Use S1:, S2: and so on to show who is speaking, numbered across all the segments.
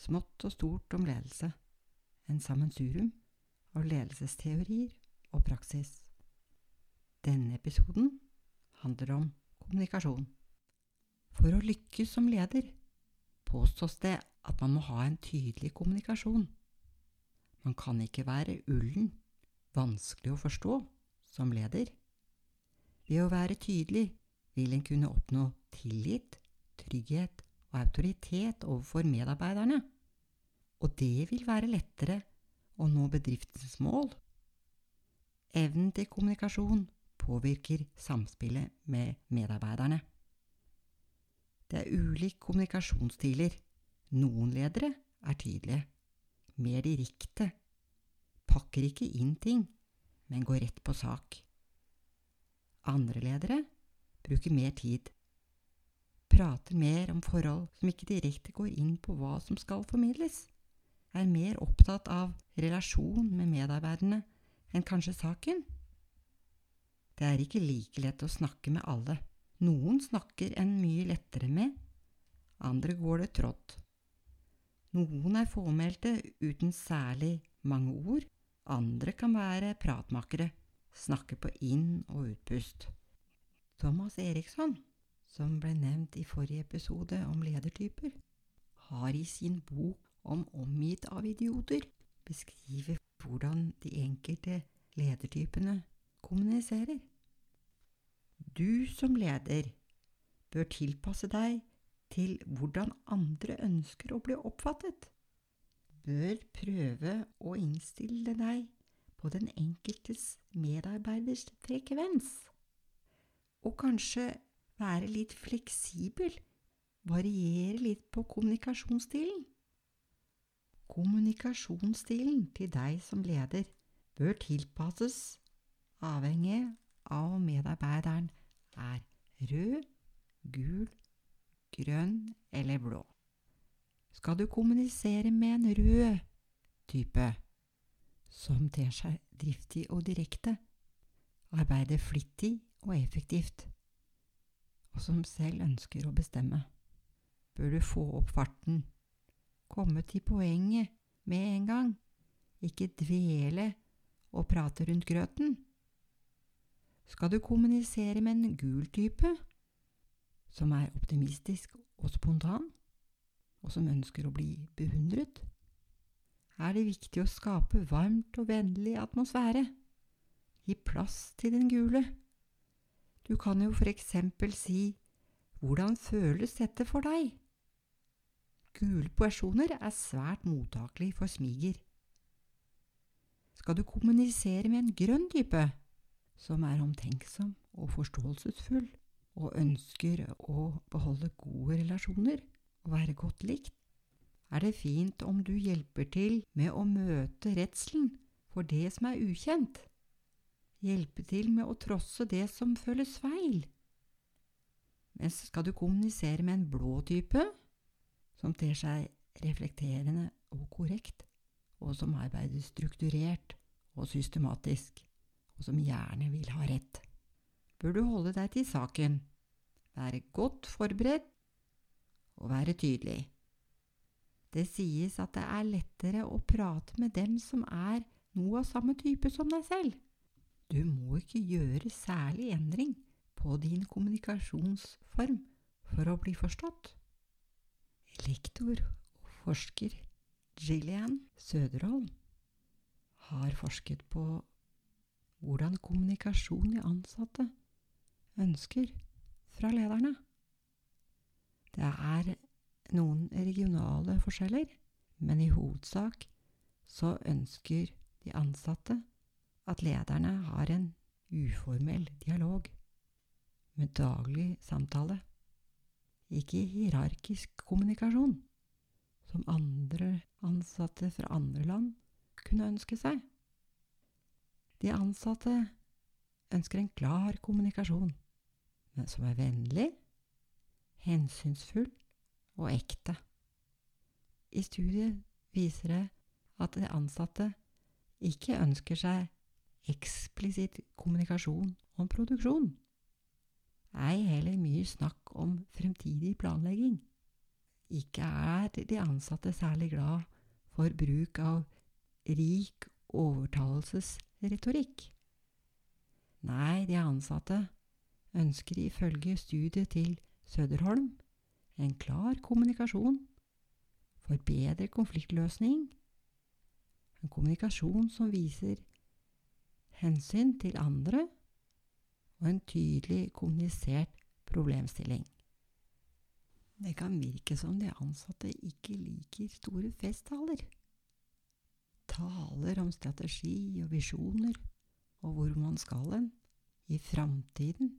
S1: smått og stort om ledelse, en sammensurium av ledelsesteorier og praksis. Denne episoden handler om kommunikasjon. For å lykkes som leder påstås det at man må ha en tydelig kommunikasjon. Man kan ikke være ullen, vanskelig å forstå, som leder. Ved å være tydelig vil en kunne oppnå tillit, trygghet og autoritet overfor medarbeiderne, og det vil være lettere å nå bedriftens mål. Evnen til kommunikasjon påvirker samspillet med medarbeiderne. Det er ulike kommunikasjonsstiler. Noen ledere er tydelige, mer direkte, pakker ikke inn ting, men går rett på sak. Andre ledere bruker mer tid, prater mer om forhold som ikke direkte går inn på hva som skal formidles, er mer opptatt av relasjon med medarbeiderne enn kanskje saken. Det er ikke like lett å snakke med alle. Noen snakker en mye lettere med, andre går det trått. Noen er fåmælte uten særlig mange ord, andre kan være pratmakere, snakke på inn- og utpust. Thomas Eriksson, som ble nevnt i forrige episode om ledertyper, har i sin bok om Omgitt av idioter beskriver hvordan de enkelte ledertypene kommuniserer. Du som leder bør tilpasse deg til hvordan andre ønsker å bli oppfattet. Bør prøve å innstille deg på den enkeltes medarbeiders frekvens. Og kanskje være litt fleksibel, variere litt på kommunikasjonsstilen. Kommunikasjonsstilen til deg som leder bør tilpasses avhengig av om medarbeideren er rød, gul, grønn eller blå. Skal du kommunisere med en rød type, som ter seg driftig og direkte, arbeider flittig og effektivt, og som selv ønsker å bestemme, bør du få opp farten, komme til poenget med en gang, ikke dvele og prate rundt grøten. Skal du kommunisere med en gul type, som er optimistisk og spontan, og som ønsker å bli beundret, er det viktig å skape varmt og vennlig atmosfære. Gi plass til den gule. Du kan jo for eksempel si Hvordan føles dette for deg? Gule personer er svært mottakelige for smiger. Skal du kommunisere med en grønn type, som er omtenksom og forståelsesfull, og ønsker å beholde gode relasjoner og være godt likt, er det fint om du hjelper til med å møte redselen for det som er ukjent. Hjelpe til med å trosse det som føles feil. Men skal du kommunisere med en blå type, som ter seg reflekterende og korrekt, og som arbeider strukturert og systematisk, og som gjerne vil ha rett, bør du holde deg til saken, være godt forberedt og være tydelig. Det sies at det er lettere å prate med dem som er noe av samme type som deg selv. Du må ikke gjøre særlig endring på din kommunikasjonsform for å bli forstått. Lektor og forsker Gillian Søderholm har forsket på hvordan kommunikasjon i ansatte ønsker fra lederne. Det er noen regionale forskjeller, men i hovedsak så ønsker de ansatte at lederne har en uformell dialog med daglig samtale, ikke hierarkisk kommunikasjon, som andre ansatte fra andre land kunne ønske seg. De ansatte ønsker en klar kommunikasjon, men som er vennlig, hensynsfull og ekte. I studiet viser det at de ansatte ikke ønsker seg eksplisitt kommunikasjon om produksjon, ei heller mye snakk om fremtidig planlegging. Ikke er de ansatte særlig glad for bruk av rik overtalelsesretorikk. Nei, de ansatte ønsker ifølge studiet til Søderholm en klar kommunikasjon for bedre konfliktløsning, en kommunikasjon som viser hensyn til andre og en tydelig kommunisert problemstilling. Det kan virke som de ansatte ikke liker store festtaler. Taler om strategi og visjoner og hvor man skal hen i framtiden,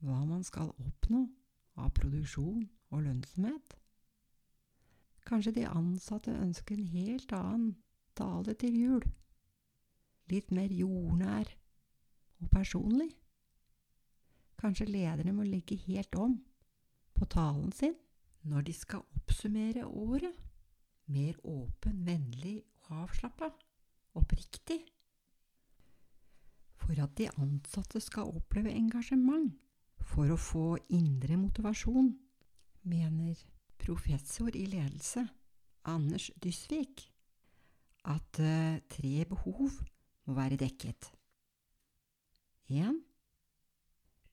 S1: hva man skal oppnå av produksjon og lønnsomhet. Kanskje de ansatte ønsker en helt annen tale til jul, litt mer jordnær og personlig. Kanskje lederne må legge helt om på talen sin når de skal oppsummere året. Mer åpen, vennlig og avslappa. Oppriktig. For at de ansatte skal oppleve engasjement. For å få indre motivasjon, mener professor i ledelse Anders Dysvik at uh, tre behov må være dekket. 1.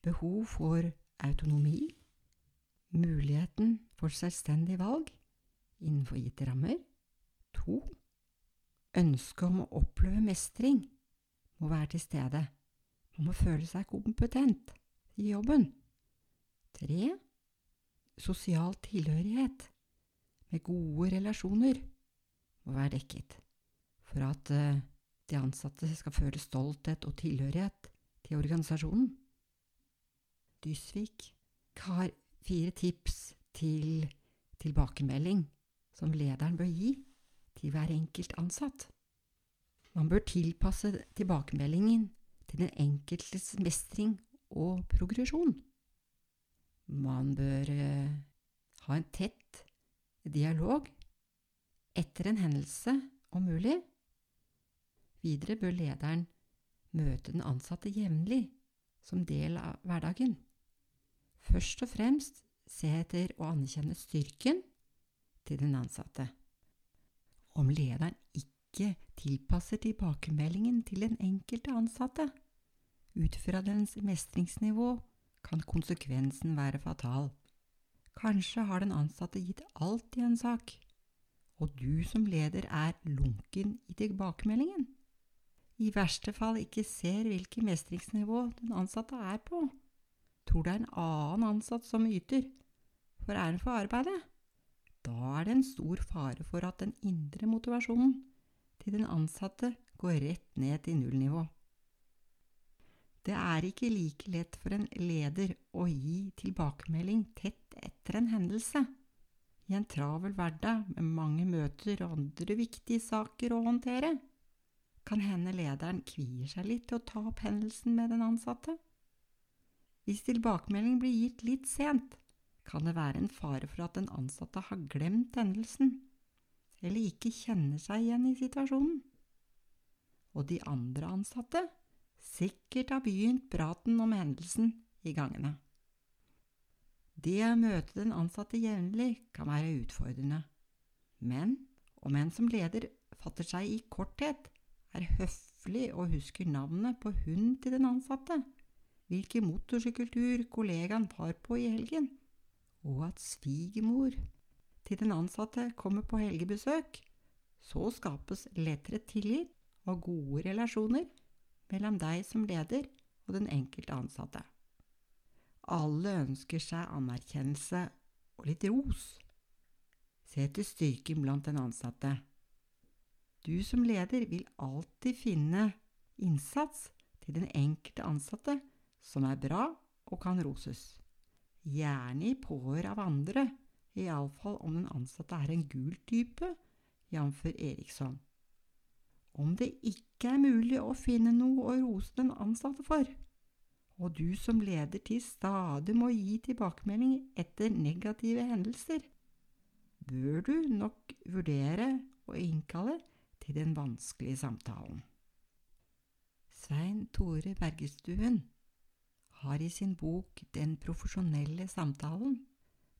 S1: Behov for autonomi, muligheten for selvstendig valg innenfor gitte rammer. 2. Ønsket om å oppleve mestring må være til stede. Man må føle seg kompetent i jobben. 3. Sosial tilhørighet med gode relasjoner må være dekket for at uh, de ansatte skal føle stolthet og tilhørighet til organisasjonen. Dysvik har fire tips til tilbakemelding som lederen bør gi til hver enkelt ansatt. Man bør tilpasse tilbakemeldingen til den enkeltes mestring og progresjon. Man bør uh, ha en tett dialog etter en hendelse, om mulig. Videre bør lederen møte den ansatte jevnlig, som del av hverdagen. Først og fremst se etter å anerkjenne styrken til den ansatte. Om lederen ikke tilpasser tilbakemeldingen til den enkelte ansatte ut fra dens mestringsnivå, kan konsekvensen være fatal. Kanskje har den ansatte gitt alt i en sak, og du som leder er lunken i tilbakemeldingen. I verste fall ikke ser hvilket mestringsnivå den ansatte er på. Tror det er en annen ansatt som yter for æren for arbeidet. Da er det en stor fare for at den indre motivasjonen til den ansatte går rett ned til nullnivå. Det er ikke like lett for en leder å gi tilbakemelding tett etter en hendelse. I en travel hverdag med mange møter og andre viktige saker å håndtere, kan hende lederen kvier seg litt til å ta opp hendelsen med den ansatte. Hvis tilbakemelding blir gitt litt sent, kan det være en fare for at den ansatte har glemt hendelsen, eller ikke kjenner seg igjen i situasjonen. Og de andre ansatte sikkert har begynt praten om hendelsen i gangene. Det å møte den ansatte jevnlig kan være utfordrende, men om en som leder fatter seg i korthet, er høflig og husker navnet på hunden til den ansatte, hvilken motorsykkeltur kollegaen var på i helgen, og at svigermor til den ansatte kommer på helgebesøk, så skapes lettere tillit og gode relasjoner mellom deg som leder og den enkelte ansatte. Alle ønsker seg anerkjennelse og litt ros. Se til styrken blant den ansatte. Du som leder vil alltid finne innsats til den enkelte ansatte som er bra og kan roses. Gjerne i påhør av andre, iallfall om den ansatte er en gul type, jf. Eriksson om det ikke er mulig å finne noe å rose den ansatte for, og du som leder til stadig må gi tilbakemelding etter negative hendelser, bør du nok vurdere å innkalle til den vanskelige samtalen. Svein Tore Bergestuen har i sin bok Den profesjonelle samtalen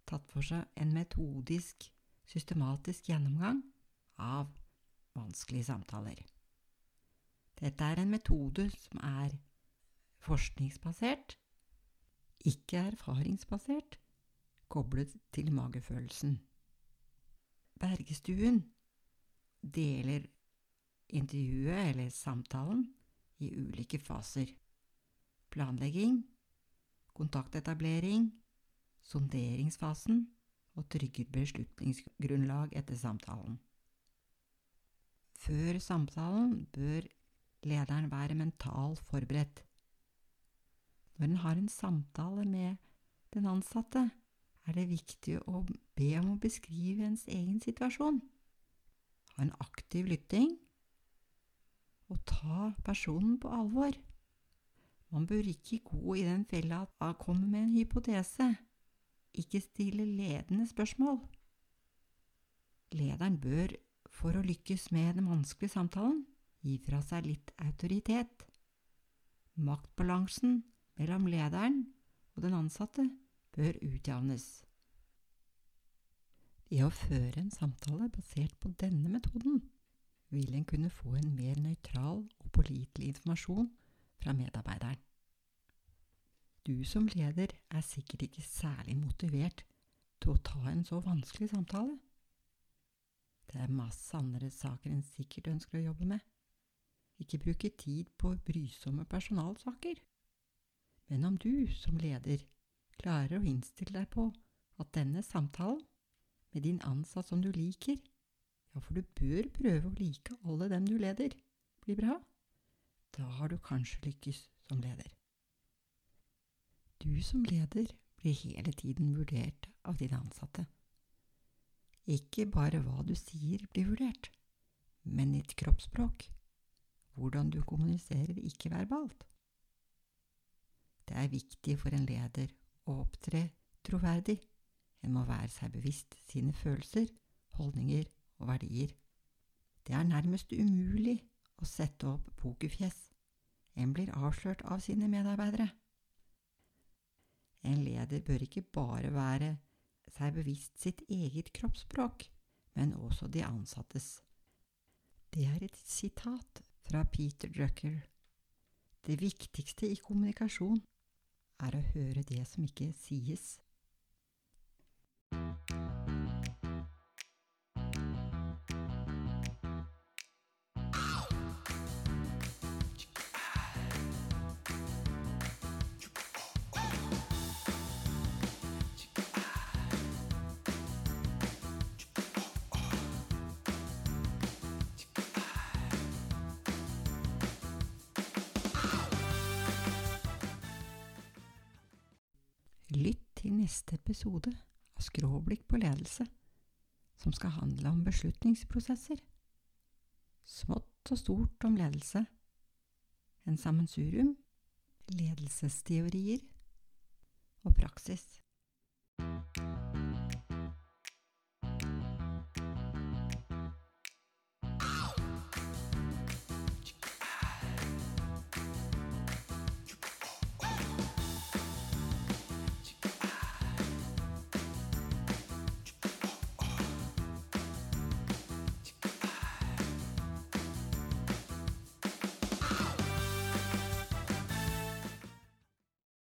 S1: tatt for seg en metodisk systematisk gjennomgang av vanskelige samtaler. Dette er en metode som er forskningsbasert, ikke erfaringsbasert, koblet til magefølelsen. Bergestuen deler intervjuet eller samtalen i ulike faser. Planlegging, kontaktetablering, sonderingsfasen og trygger beslutningsgrunnlag etter samtalen. Før samtalen bør lederen være mentalt forberedt. Når en har en samtale med den ansatte, er det viktig å be om å beskrive ens egen situasjon. Ha en aktiv lytting og ta personen på alvor. Man bør ikke gå i den fella at man kommer med en hypotese, ikke stille ledende spørsmål. Lederen bør, for å lykkes med den vanskelige samtalen, gi fra seg litt autoritet. Maktbalansen mellom lederen og den ansatte bør utjevnes. Ved å føre en samtale basert på denne metoden vil en kunne få en mer nøytral og pålitelig informasjon fra medarbeideren. Du som leder er sikkert ikke særlig motivert til å ta en så vanskelig samtale. Det er masse andre saker en sikkert ønsker å jobbe med. Ikke bruke tid på brysomme personalsaker. Men om du som leder klarer å innstille deg på at denne samtalen med din ansatt som du liker, ja, for du bør prøve å like alle dem du leder, blir bra, da har du kanskje lykkes som leder. Du som leder blir hele tiden vurdert av dine ansatte. Ikke bare hva du sier blir vurdert, men ditt kroppsspråk, hvordan du kommuniserer ikke-verbalt. Det er viktig for en leder å opptre troverdig. En må være seg bevisst sine følelser, holdninger og verdier. Det er nærmest umulig å sette opp pokerfjes. En blir avslørt av sine medarbeidere. En leder bør ikke bare være seg bevisst sitt eget kroppsspråk, men også de ansattes. Det er et sitat fra Peter Drucker. Det viktigste i kommunikasjon er å høre det som ikke sies. Neste episode av Skråblikk på ledelse, som skal handle om beslutningsprosesser. Smått og stort om ledelse. En sammensurium, ledelsesteorier og praksis.